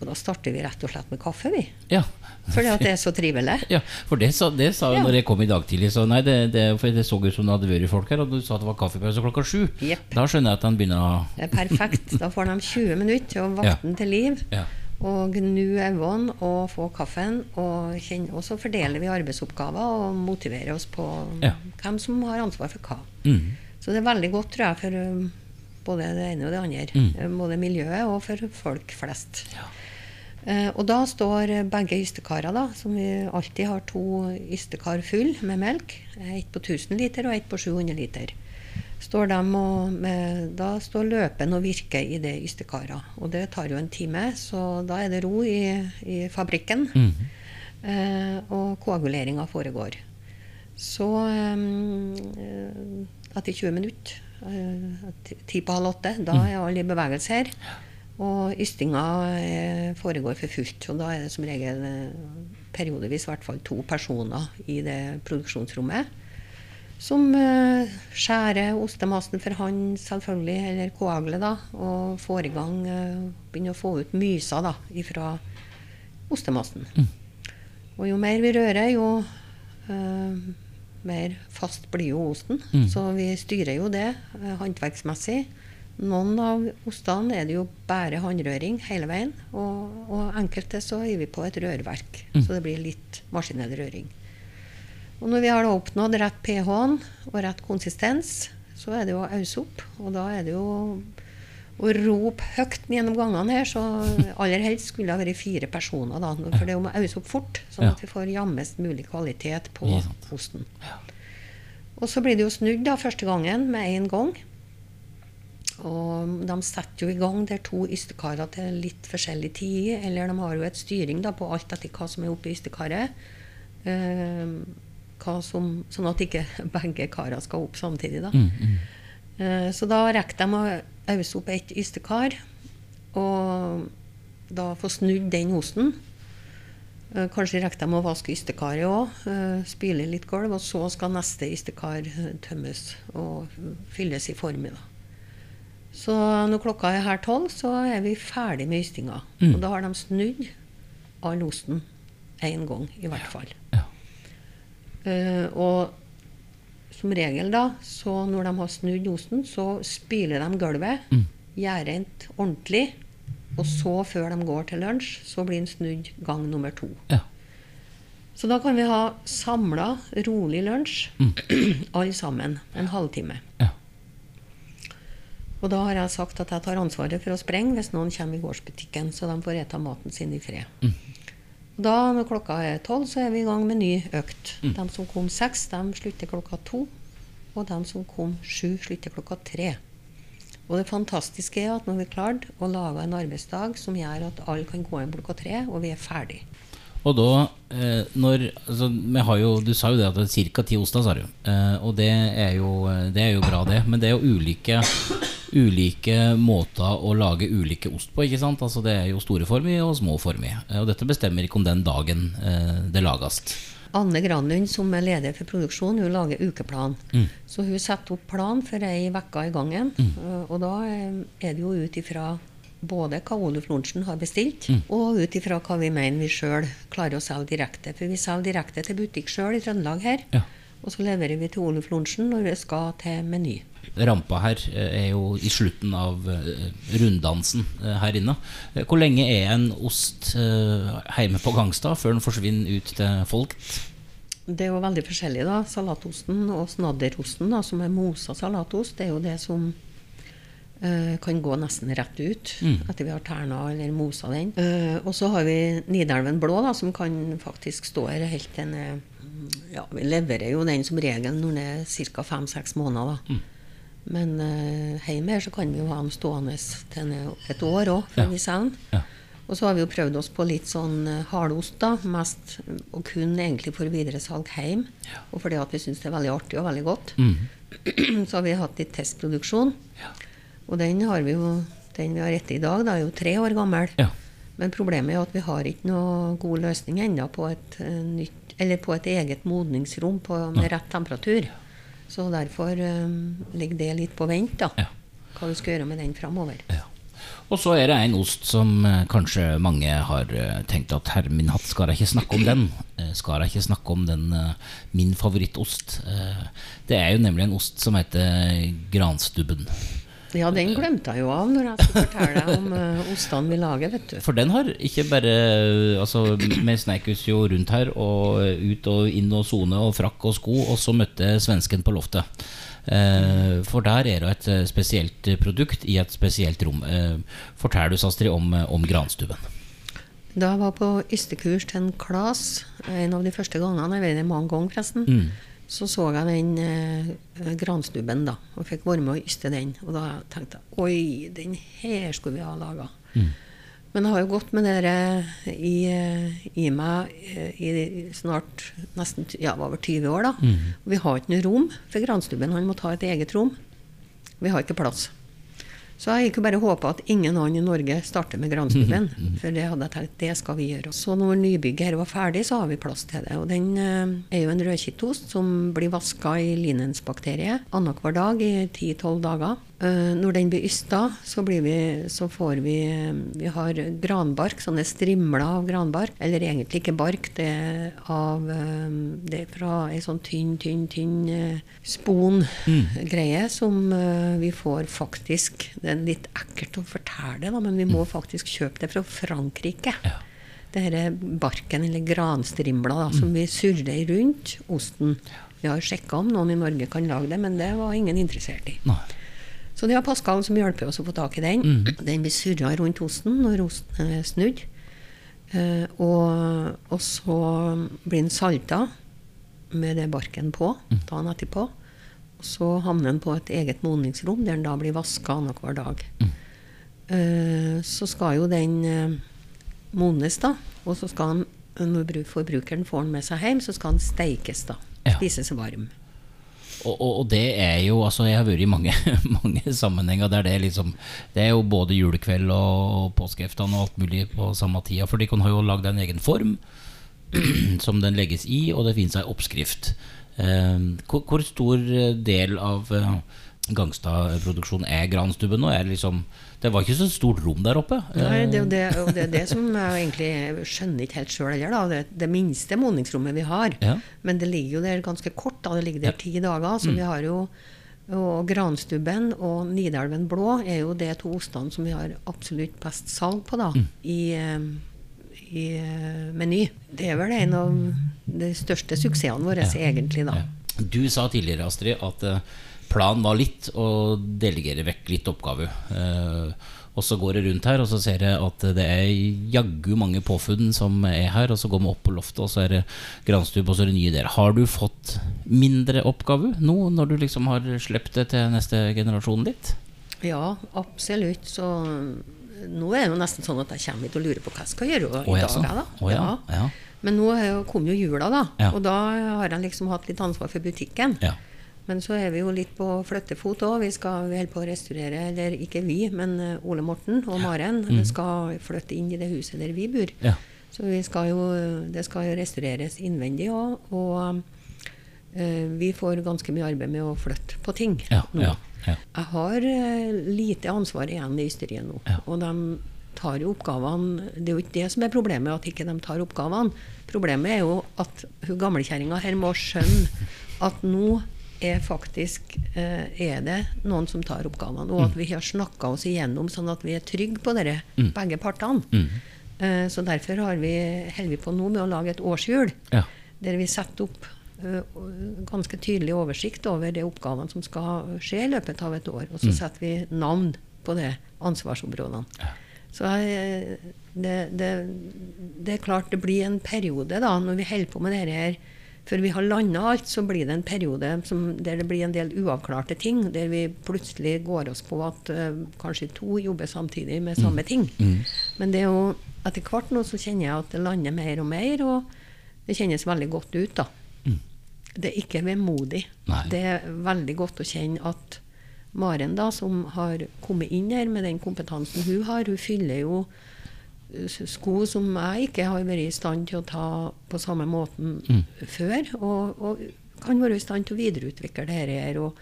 Og da starter vi rett og slett med kaffe, vi. Ja. Fordi at det er så trivelig. Ja, for det sa, det sa ja. når jeg kom i dag tidlig. Så nei, det, det, for det så ut som det hadde vært folk her, og du sa at det var kaffepause klokka sju. Yep. Da skjønner jeg at den begynner å Det er perfekt. Da får de 20 minutter til å vakte den til liv. Ja og gnu øynene og få kaffen. Og, kjenne, og, så fordeler vi arbeidsoppgaver og motiverer oss på ja. hvem som har ansvar for hva. Mm. Så det er veldig godt, tror jeg, for um, både det ene og det andre. Mm. Eh, både miljøet og for folk flest. Ja. Eh, og da står begge ystekarer, da, som vi alltid har to ystekar full med melk. Ett på 1000 liter og ett på 700 liter står de og med, da står løpen og virker i det ystekaret. Og det tar jo en time, så da er det ro i, i fabrikken. Mm. Eh, og koaguleringa foregår. Så eh, etter 20 minutter, eh, ti på halv åtte, da mm. er alle i bevegelse her. Og ystinga eh, foregår for fullt. Og da er det som regel eh, periodevis i hvert fall to personer i det produksjonsrommet som uh, skjærer ostemassen for hånd, selvfølgelig, eller koagle, da, og får i gang uh, Begynner å få ut myser da, fra ostemassen. Mm. Og jo mer vi rører, jo uh, mer fast blir jo osten. Mm. Så vi styrer jo det uh, håndverksmessig. Noen av ostene er det jo bare håndrøring hele veien. Og, og enkelte så gir vi på et rørverk, mm. så det blir litt maskinell røring. Og når vi har oppnådd rett pH-en og rett konsistens, så er det jo å ause opp. Og da er det jo å rope høyt gjennom gangene her, så aller helst skulle det ha vært fire personer. da, For det er jo å ause opp fort, sånn at vi får jammest mulig kvalitet på osten. Og så blir det jo snudd da første gangen med én gang. Og de setter jo i gang der to ystekarer til litt forskjellig tid. Eller de har jo et styring da på alt etter hva som er oppi ystekaret. Uh, som, sånn at ikke begge karer skal opp samtidig. Da. Mm, mm. Uh, så da rekker de å ause opp et ystekar, og da få snudd den osten. Uh, kanskje rekker de å vaske ystekaret òg, eh, spyle litt gulv, og så skal neste ystekar tømmes og fylles i form. Da. Så når klokka er her tolv, så er vi ferdig med ystinga. Mm. Og da har de snudd all osten én gang, i hvert fall. Uh, og som regel, da, så når de har snudd osten, så spyler de gulvet. Mm. gjærent ordentlig. Og så, før de går til lunsj, så blir den snudd gang nummer to. Ja. Så da kan vi ha samla, rolig lunsj, mm. alle sammen. En halvtime. Ja. Og da har jeg sagt at jeg tar ansvaret for å sprenge hvis noen kommer i gårdsbutikken, så de får ete maten sin i fred. Mm. Da når klokka er tolv, så er vi i gang med ny økt. Mm. De som kom seks, de slutter klokka to. Og de som kom sju, slutter klokka tre. Og det fantastiske er at nå har vi klart å lage en arbeidsdag som gjør at alle kan gå inn klokka tre, og vi er ferdig. Og da, eh, når altså, vi har jo, Du sa jo det at det er ca. ti oster, sa du. Eh, og det er, jo, det er jo bra, det. Men det er jo ulike ulike måter å lage ulike ost på. ikke sant? Altså Det er jo store former og små former. Og dette bestemmer ikke om den dagen eh, det lages. Anne Granlund, som er leder for produksjon, hun lager ukeplan. Mm. Så hun setter opp plan for ei uke i gangen. Mm. Eh, og da eh, er det jo ut ifra både hva Oluf Lorentzen har bestilt, mm. og ut ifra hva vi mener vi sjøl klarer å selge direkte. For vi selger direkte til butikk sjøl i Trøndelag her. Ja. Og så leverer vi til Oluf Lorentzen når vi skal til Meny. Rampa her eh, er jo i slutten av eh, runddansen eh, her inne. Hvor lenge er en ost hjemme på Gangstad før den forsvinner ut til folk? Det er jo veldig forskjellig. da. Salatosten og snadderosten, da, som er mosa salatost, det er jo det som uh, kan gå nesten rett ut mm. etter vi har terna eller mosa den. Uh, og så har vi Nidelven blå, da, som kan faktisk stå her helt til en ja, Vi leverer jo den som regel når den er ca. fem-seks måneder. da. Mm. Men uh, hjemme her så kan vi jo ha den stående til et år òg, før ja. Og så har vi jo prøvd oss på litt sånn uh, hardost, da. Mest, og kun egentlig for videresalg hjem. Ja. Og fordi at vi syns det er veldig artig og veldig godt. Mm. så har vi hatt litt testproduksjon. Ja. Og den har vi jo den vi har rett i dag, da, er jo tre år gammel. Ja. Men problemet er at vi har ikke noe god løsning ennå på et nytt, eller på et eget modningsrom på, med rett temperatur. Så derfor um, ligger det litt på vent, da. Ja. Hva du skal gjøre med den framover. Ja. Og så er det en ost som uh, kanskje mange har uh, tenkt at herre min hatt, skal jeg ikke snakke om den? Uh, skal jeg ikke snakke om den min favorittost? det er jo nemlig en ost som heter granstubben. Ja, den glemte jeg jo av når jeg skulle fortelle om uh, ostene vi lager. vet du. For den har ikke bare altså, med sneik jo rundt her og ut og inn og sone og frakk og sko, og så møtte svensken på loftet. Uh, for der er det et eh, spesielt produkt i et spesielt rom. Uh, fortell du, Astrid, om, om granstubben. Da jeg var på ystekurs til en Klas, en av de første gangene, jeg vet det mange ganger forresten, mm så så jeg den eh, granstubben da, og fikk være med å yste den. Og da tenkte jeg oi, den her skulle vi ha laga. Mm. Men jeg har jo gått med det i, eh, i meg eh, i snart nesten ja, over 20 år. da. Mm. Og vi har ikke noe rom for granstubben. Han må ta et eget rom. Vi har ikke plass. Så jeg gikk jo bare håpa at ingen annen i Norge starter med granstubben. Mm, mm. For det hadde jeg tenkt, det skal vi gjøre. Så når nybygget her var ferdig, så har vi plass til det. Og den eh, er jo en rødkittost som blir vaska i linensbakterie annenhver dag i 10-12 dager. Uh, når den blir ysta, så, blir vi, så, får vi Vi har granbark, sånne strimler av granbark. Eller egentlig ikke bark, det er, av, um, det er fra ei sånn tynn, tynn, tynn spongreie mm. som vi får faktisk Det er litt ekkelt å fortelle det, men vi må mm. faktisk kjøpe det fra Frankrike. Ja. Det er barken, eller granstrimla, da, mm. som vi surrer rundt osten. Vi har sjekka om noen i Norge kan lage det, men det var ingen interessert i. Nei. Så det er Pascal som hjelper oss å få tak i den. Mm. Den blir surra rundt osten når osten er snudd. Eh, og, og, så blir den salta med det barken på mm. dagen etterpå. Og så havner den på et eget modningsrom der den da blir vaska annenhver dag. Mm. Uh, så skal jo den eh, modnes, da. Og så skal den, når forbrukeren får den med seg hjem, så skal den steikes. da. Ja. Spises varm. Og, og, og, det er jo altså Jeg har vært i mange, mange sammenhenger der det er liksom Det er jo både julekveld og påskeaften og alt mulig på samme tida. For de kan ha jo lagd en egen form som den legges i, og det finnes ei oppskrift. Eh, hvor, hvor, stor del av, Gangstad-produksjon er Granstubben nå? Er liksom, det var ikke så stort rom der oppe? Nei, det, det, og det er det som jeg egentlig skjønner ikke helt sjøl heller. Det, det minste modningsrommet vi har. Ja. Men det ligger jo der ganske kort. Da. Det ligger der ti dager. Så mm. vi har jo og Granstubben og Nidelven blå er jo de to ostene som vi har absolutt best salg på da, mm. i, eh, i uh, Meny. Det er vel en av de største suksessene våre, ja. egentlig. da. Ja. Du sa tidligere, Astrid, at planen var litt å delegere vekk litt oppgave. Uh, og så går jeg rundt her og så ser jeg at det er jaggu mange påfunn som er her. Og så går vi opp på loftet, og så er det granstup og så er det nye der. Har du fått mindre oppgave nå, når du liksom har sluppet det til neste generasjon ditt? Ja, absolutt. Så nå er det jo nesten sånn at jeg kommer hit og lurer på hva jeg skal gjøre i dag. Da. Oh, ja. Ja. Men nå kom jo jula, da. Og da har jeg liksom hatt litt ansvar for butikken. Ja. Men så er vi jo litt på flyttefot òg. Vi skal holde på å restaurere, eller ikke vi, men eh, Ole Morten og Maren mm. skal flytte inn i det huset der vi bor. Ja. Så skal jo, det skal jo restaureres innvendig òg. Og uh, vi får ganske mye arbeid med å flytte på ting ja, nå. Ja, Jeg har uh, lite ansvar igjen i ysteriet nå. Og de tar jo oppgavene Det er jo ikke det som er problemet, at ikke de tar oppgavene. Problemet er jo at hun gamlekjerringa her må skjønne at nå er faktisk eh, er det noen som tar oppgavene. Og at mm. vi har snakka oss igjennom sånn at vi er trygge på dere, mm. begge partene. Mm. Eh, så derfor har vi, holder vi på nå med å lage et årshjul ja. der vi setter opp uh, ganske tydelig oversikt over de oppgavene som skal skje i løpet av et år. Og så mm. setter vi navn på de ansvarsområdene. Ja. Så det, det, det, er klart det blir en periode da, når vi holder på med dette her før vi har landa alt, så blir det en periode som, der det blir en del uavklarte ting. Der vi plutselig går oss på at uh, kanskje to jobber samtidig med mm. samme ting. Mm. Men det er jo etter hvert nå så kjenner jeg at det lander mer og mer, og det kjennes veldig godt ut. da. Mm. Det er ikke vemodig. Nei. Det er veldig godt å kjenne at Maren, da, som har kommet inn her med den kompetansen hun har, hun fyller jo sko som jeg ikke har vært i stand til å ta på samme måten mm. før. Og, og, kan være i stand til å videreutvikle dette her. Og,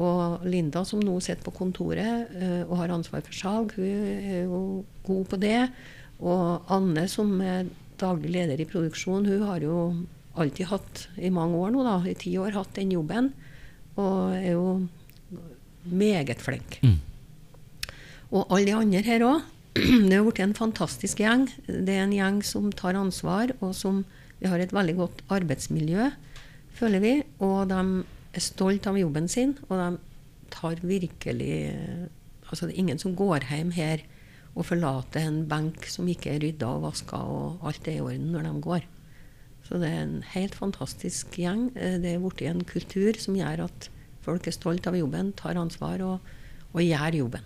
og Linda, som nå sitter på kontoret uh, og har ansvar for salg, hun er jo god på det. Og Anne, som er daglig leder i produksjon, hun har jo alltid hatt, i mange år nå, da, i ti år, hatt den jobben. Og er jo meget flink. Mm. Og alle de andre her òg det har blitt en fantastisk gjeng. Det er en gjeng som tar ansvar, og som vi har et veldig godt arbeidsmiljø, føler vi. Og de er stolt av jobben sin, og de tar virkelig Altså det er ingen som går hjem her og forlater en benk som ikke er rydda og vaska, og alt er i orden når de går. Så det er en helt fantastisk gjeng. Det er blitt en kultur som gjør at folk er stolt av jobben, tar ansvar og, og gjør jobben.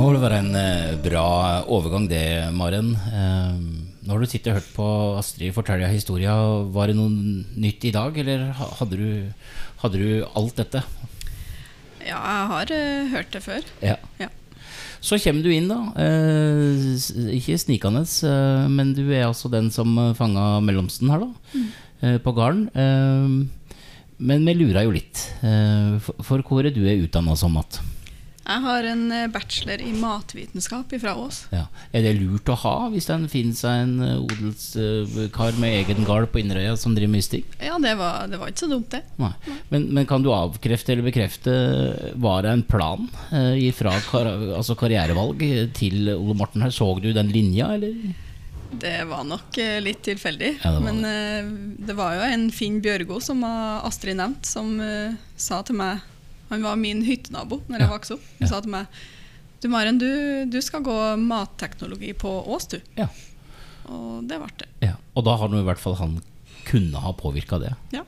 Må vel være en eh, bra overgang, det, Maren. Eh, nå har du sittet og hørt på Astrid fortelle historia. Var det noe nytt i dag, eller hadde du, hadde du alt dette? Ja, jeg har uh, hørt det før. Ja. ja. Så kommer du inn, da. Eh, ikke snikende, eh, men du er altså den som fanga mellomsten her, da. Mm. Eh, på gården. men vi lurer jo litt. for, for hvor er du utdanna som igjen? Jeg har en eh, bachelor i matvitenskap fra Ås. Ja. Er det lurt å ha hvis det finnes en eh, odelskar med egen gard på Inderøya som driver mystikk? Ja, det var, det var, ikke så dumt, det. Nei. Men, men, kan du avkrefte eller bekrefte Var det en plan eh, fra kar altså karrierevalg til Ole Morten her? Så du den linja, eller? Det var nok eh, litt tilfeldig. Ja, det men det. det var jo en Finn Bjørgo, som Astrid nevnte, som sa til meg han var min hyttenabo når jeg vokste opp. Han ja. sa til meg du Maren, du, du, skal gå matteknologi på Ås, du. Ja. Og det ble det. Ja. Og da har i hvert fall han kunne ha påvirka det. Ja.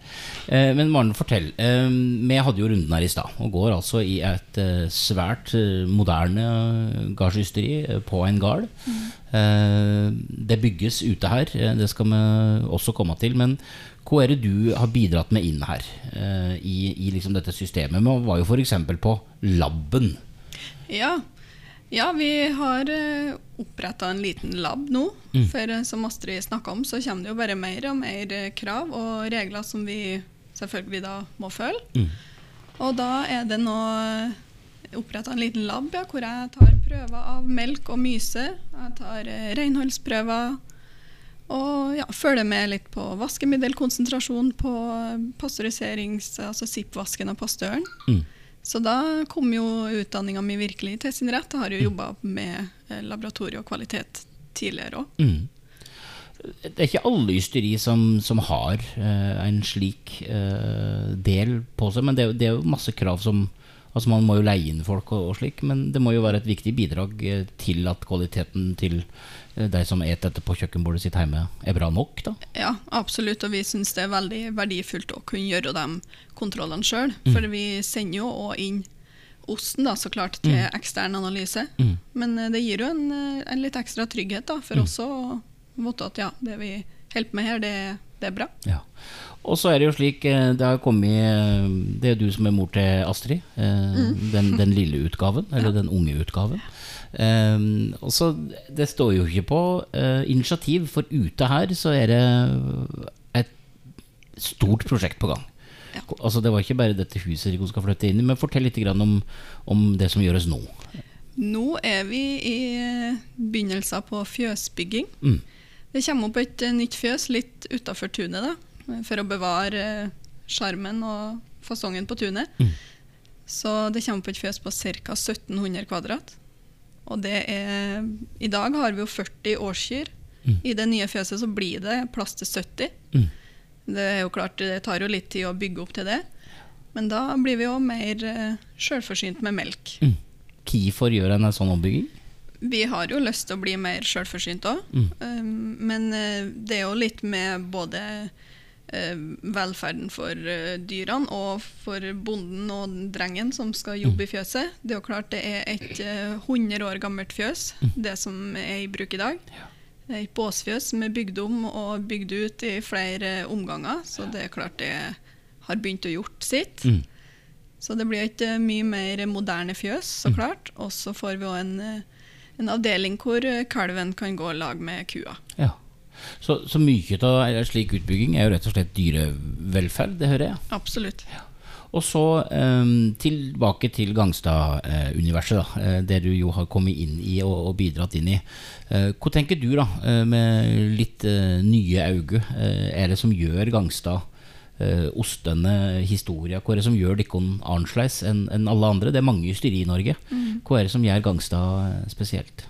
Eh, men Maren, fortell. Eh, vi hadde jo runden her i stad, og går altså i et eh, svært eh, moderne gardsysteri eh, på en gard. Mm. Eh, det bygges ute her, det skal vi også komme til. Men hva er det du har bidratt med inn her uh, i, i liksom dette systemet? Vi var jo f.eks. på laben. Ja. Ja, vi har oppretta en liten lab nå. Mm. For som Astrid snakka om, så kommer det jo bare mer og mer krav og regler som vi selvfølgelig da må følge. Mm. Og da er det nå oppretta en liten lab ja, hvor jeg tar prøver av melk og myse. Jeg tar eh, renholdsprøver. Og ja, følger med litt på vaskemiddelkonsentrasjon på pasteuriserings... Altså SIP-vasken av pastøren. Mm. Så da kom jo utdanninga mi virkelig til sin rett. Jeg har jo mm. jobba med eh, laboratorie og kvalitet tidligere òg. Mm. Det er ikke alle ysteri som, som har uh, en slik uh, del på seg, men det, det, er jo masse krav som, Altså Man må jo leie inn folk og, og, slik, men det må jo være et viktig bidrag eh, til at kvaliteten til eh, de som et dette på kjøkkenbordet sitt hjemme, er bra nok? da? Ja, absolutt. Og vi syns det er veldig verdifullt å kunne gjøre de kontrollene sjøl. Mm. For vi sender jo òg inn osten da, så klart til mm. ekstern analyse. Mm. Men eh, det gir jo en, en, litt ekstra trygghet da, for mm. oss å vite at ja, det vi holder på med her, det, det er bra. Ja. Og så er det jo slik eh, Det har kommet eh, Det er du som er mor til Astrid. Eh, mm. Den, den, lille utgaven, eller den unge utgaven. Og så Det står jo ikke på initiativ, for ute her så er det et stort prosjekt på gang. Ja. Altså Det var ikke bare dette huset Rico skal flytte inn i, men fortell litt om, om det som gjøres nå. Nå er vi i begynnelsen på fjøsbygging. Mm. Det kommer opp et nytt fjøs litt utafor tunet. da for å bevare sjarmen og fasongen på tunet. Mm. Så det kommer på et fjøs på ca. 1700 kvadrat. Og det er I dag har vi jo 40 årskyr. Mm. I det nye fjøset så blir det plass til 70. Mm. Det er jo klart, det tar jo litt tid å bygge opp til det. Men da blir vi jo mer uh, sjølforsynt med melk. Mm. Hvorfor gjør en sånn ombygging? Vi har jo lyst til å bli mer sjølforsynt òg. Mm. Um, men uh, det er jo litt med både uh, velferden for uh, dyrene og for bonden og drengen som skal jobbe i mm. fjøset. Det er jo klart det er et 100 eh, år gammelt fjøs, mm. det som er i bruk i dag. Er et båsfjøs som er bygd om og bygd ut i flere omganger, så det er klart det har begynt å gjort sitt. Mm. Så det blir et mye mer moderne fjøs, så klart. Og så får vi òg en, en, avdeling hvor kalven kan gå i lag med kua. Ja. Så, så mye av slik utbygging er jo rett og slett dyrevelferd, det hører jeg? Absolutt. Ja. Og så um, tilbake til Gangstad-universet, uh, uh, det du jo har kommet inn i og, og bidratt inn i. Uh, hva tenker du, da, med litt nye øyne, er det som gjør Gangstad ostende historia. Hva er det som gjør dere annerledes enn en alle andre? Det er mange ysteri i Norge. Mm. Hva er det som gjør Gangstad spesielt?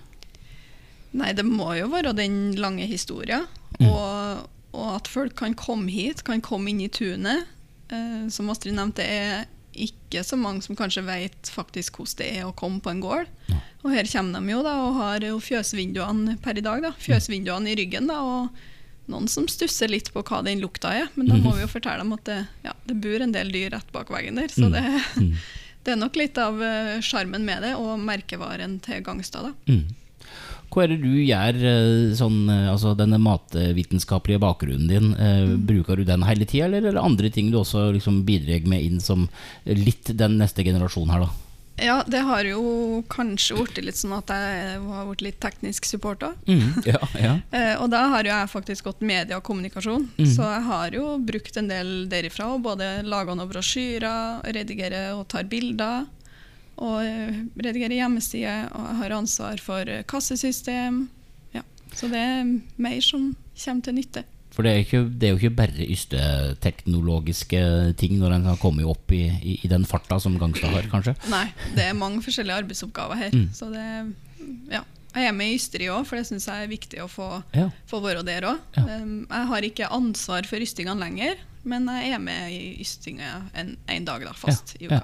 Nei, det må jo være den lange historien. Mm. Og, og, at folk kan komme hit, kan komme inn i tunet. Uh, som Astrid nevnte, det er ikke så mange som kanskje vet faktisk hvordan det er å komme på en gård. Ja. Og her kommer de jo da, og har jo fjøsvinduene per i dag. da, Fjøsvinduene i ryggen. da, og noen som stusser litt på hva den lukta er, men da må vi jo fortelle dem at det, ja, det bor en del dyr rett bak veggen der. Så mm. det, mm. det er nok litt av eh, sjarmen med det, og merkevaren til Gangstad. da. Mm. Hva er det du gjør, eh, sånn, eh, altså denne matvitenskapelige bakgrunnen din? Eh, mm. Bruker du den hele tida, eller er det andre ting du også liksom bidrar med inn som litt den neste generasjonen her, da? Ja, det har jo kanskje blitt litt sånn at jeg har blitt litt teknisk support òg. Mm, ja, ja. og da har jo jeg faktisk gått media og kommunikasjon, mm. så jeg har jo brukt en del derifra. Og både laga noen brosjyrer, redigerer og tar bilder og eh, redigerer hjemmesider, og jeg har ansvar for eh, kassesystem. Ja. Så det er mer som kommer til nytte. For det er, ikke, det er jo ikke bare ysteteknologiske ting når en har kommet opp i, i, i, den farta som Gangstad har, kanskje? Nei, det er mange forskjellige arbeidsoppgaver her. Mm. Så det, ja. Jeg er med i ysteri òg, for det syns jeg er viktig å få, ja. få være der òg. Ja. Jeg har ikke ansvar for ystingene lenger, men jeg er med i ystinga en, en dag da, fast i uka.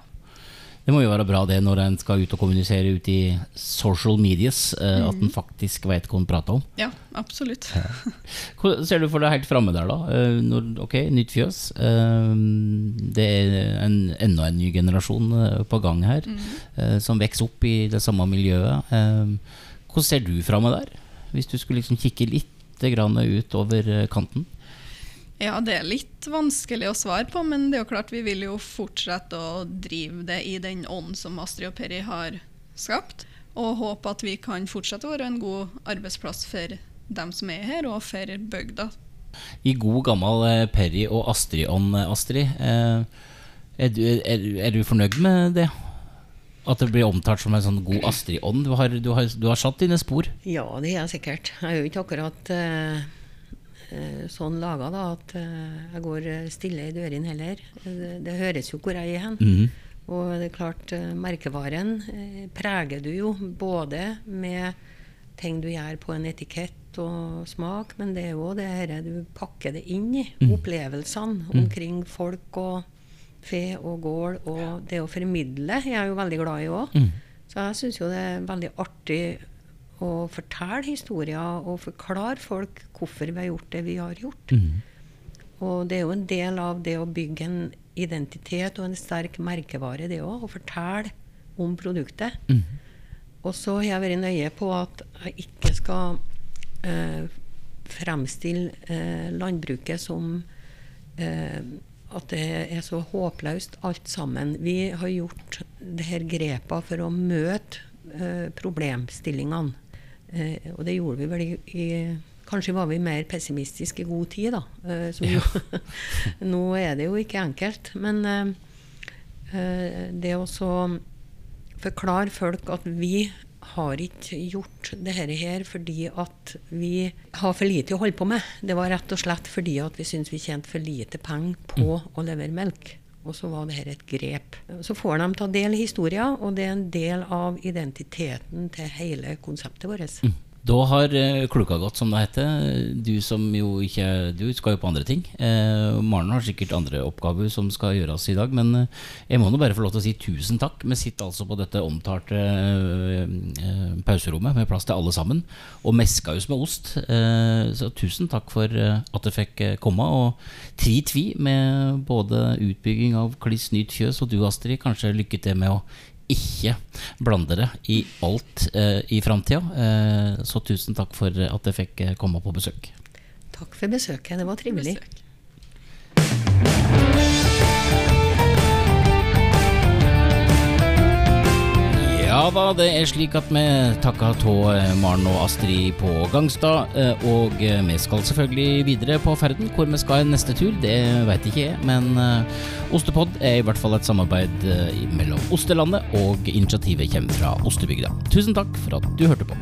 Det må jo være bra det når en skal ut og kommunisere ut i social medias, uh, at en mm. faktisk vet hva en prater om. Ja, absolutt. Hva ser du for deg helt framme der, da? Uh, når, ok, nytt fjøs. Uh, det er en, enda en ny generasjon på gang her, mm. som vokser opp i det samme miljøet. Hvordan ser du framme der, hvis du skulle liksom kikke litt ut over kanten? Ja, det er litt vanskelig å svare på, men det er jo klart vi vil jo fortsette å drive det i den ånden som Astrid og Peri har skapt. Og håpe at vi kan fortsette å være en god arbeidsplass for dem som er her, og for bygda. I god gammel eh, Perry og Astrid-ånd, Astrid. Eh, er, du, er, er, du fornøyd med det? At det blir omtalt som en sånn god Astrid-ånd? Du, du, du, har satt dine spor? Ja, det er jeg sikkert. Jeg er jo ikke akkurat uh, sånn laga at uh, jeg går stille i dørene heller. Det, det, høres jo hvor jeg er hen. Mm -hmm. Og det er klart, merkevaren preger du jo både med ting du gjør på en etikett og smak, men det er jo det dette du pakker det inn i. Mm. Opplevelsene mm. omkring folk og fe og gård. Og det å formidle jeg er jo veldig glad i òg. Mm. Så jeg syns jo det er veldig artig å fortelle historier og forklare folk hvorfor vi har gjort det vi har gjort. Mm. Og det er jo en del av det å bygge en identitet og en sterk merkevare, det òg. Å fortelle om produktet. Mm. Og så har jeg vært nøye på at jeg ikke skal eh, fremstille eh, landbruket som eh, at det er så håpløst alt sammen. Vi har gjort det her grepa for å møte eh, problemstillingene. Eh, og det gjorde vi vel i, i Kanskje var vi mer pessimistiske i god tid, da. Eh, ja. nå er det jo ikke enkelt. Men det å så forklare folk at vi har ikke gjort dette her fordi at vi har for lite å holde på med. Det var rett og slett fordi at vi syntes vi tjente for lite penger på mm. å levere melk. Og så var dette et grep. Så får de ta del i historien, og det er en del av identiteten til hele konseptet vårt. Mm. Da har eh, klokka gått, som det heter. Du som jo ikke Du skal jo på andre ting. Eh, Maren har sikkert andre oppgaver som skal gjøres i dag. Men eh, jeg må nå bare få lov til å si tusen takk. Vi sitter altså på dette omtalte eh, eh pauserommet med plass til alle sammen. Og meskaus med ost. Eh, så tusen takk for at du fikk komme. Og tri tvi med både utbygging av kliss nytt fjøs og du, Astrid, kanskje lykke til med å ikke blande det i alt eh, i framtida. Eh, så tusen takk for at jeg fikk eh, komme på besøk. Takk for besøket. Det var trivelig. Besøk. Ja da, det er slik at vi takker av eh, Maren og Astrid på Gangstad. Eh, og eh, vi skal selvfølgelig videre på ferden. Hvor vi skal i neste tur, det veit ikke jeg. Men Ostepod er i hvert fall et samarbeid mellom Ostelandet, og initiativet kommer fra Ostebygda. Tusen takk for at du hørte på.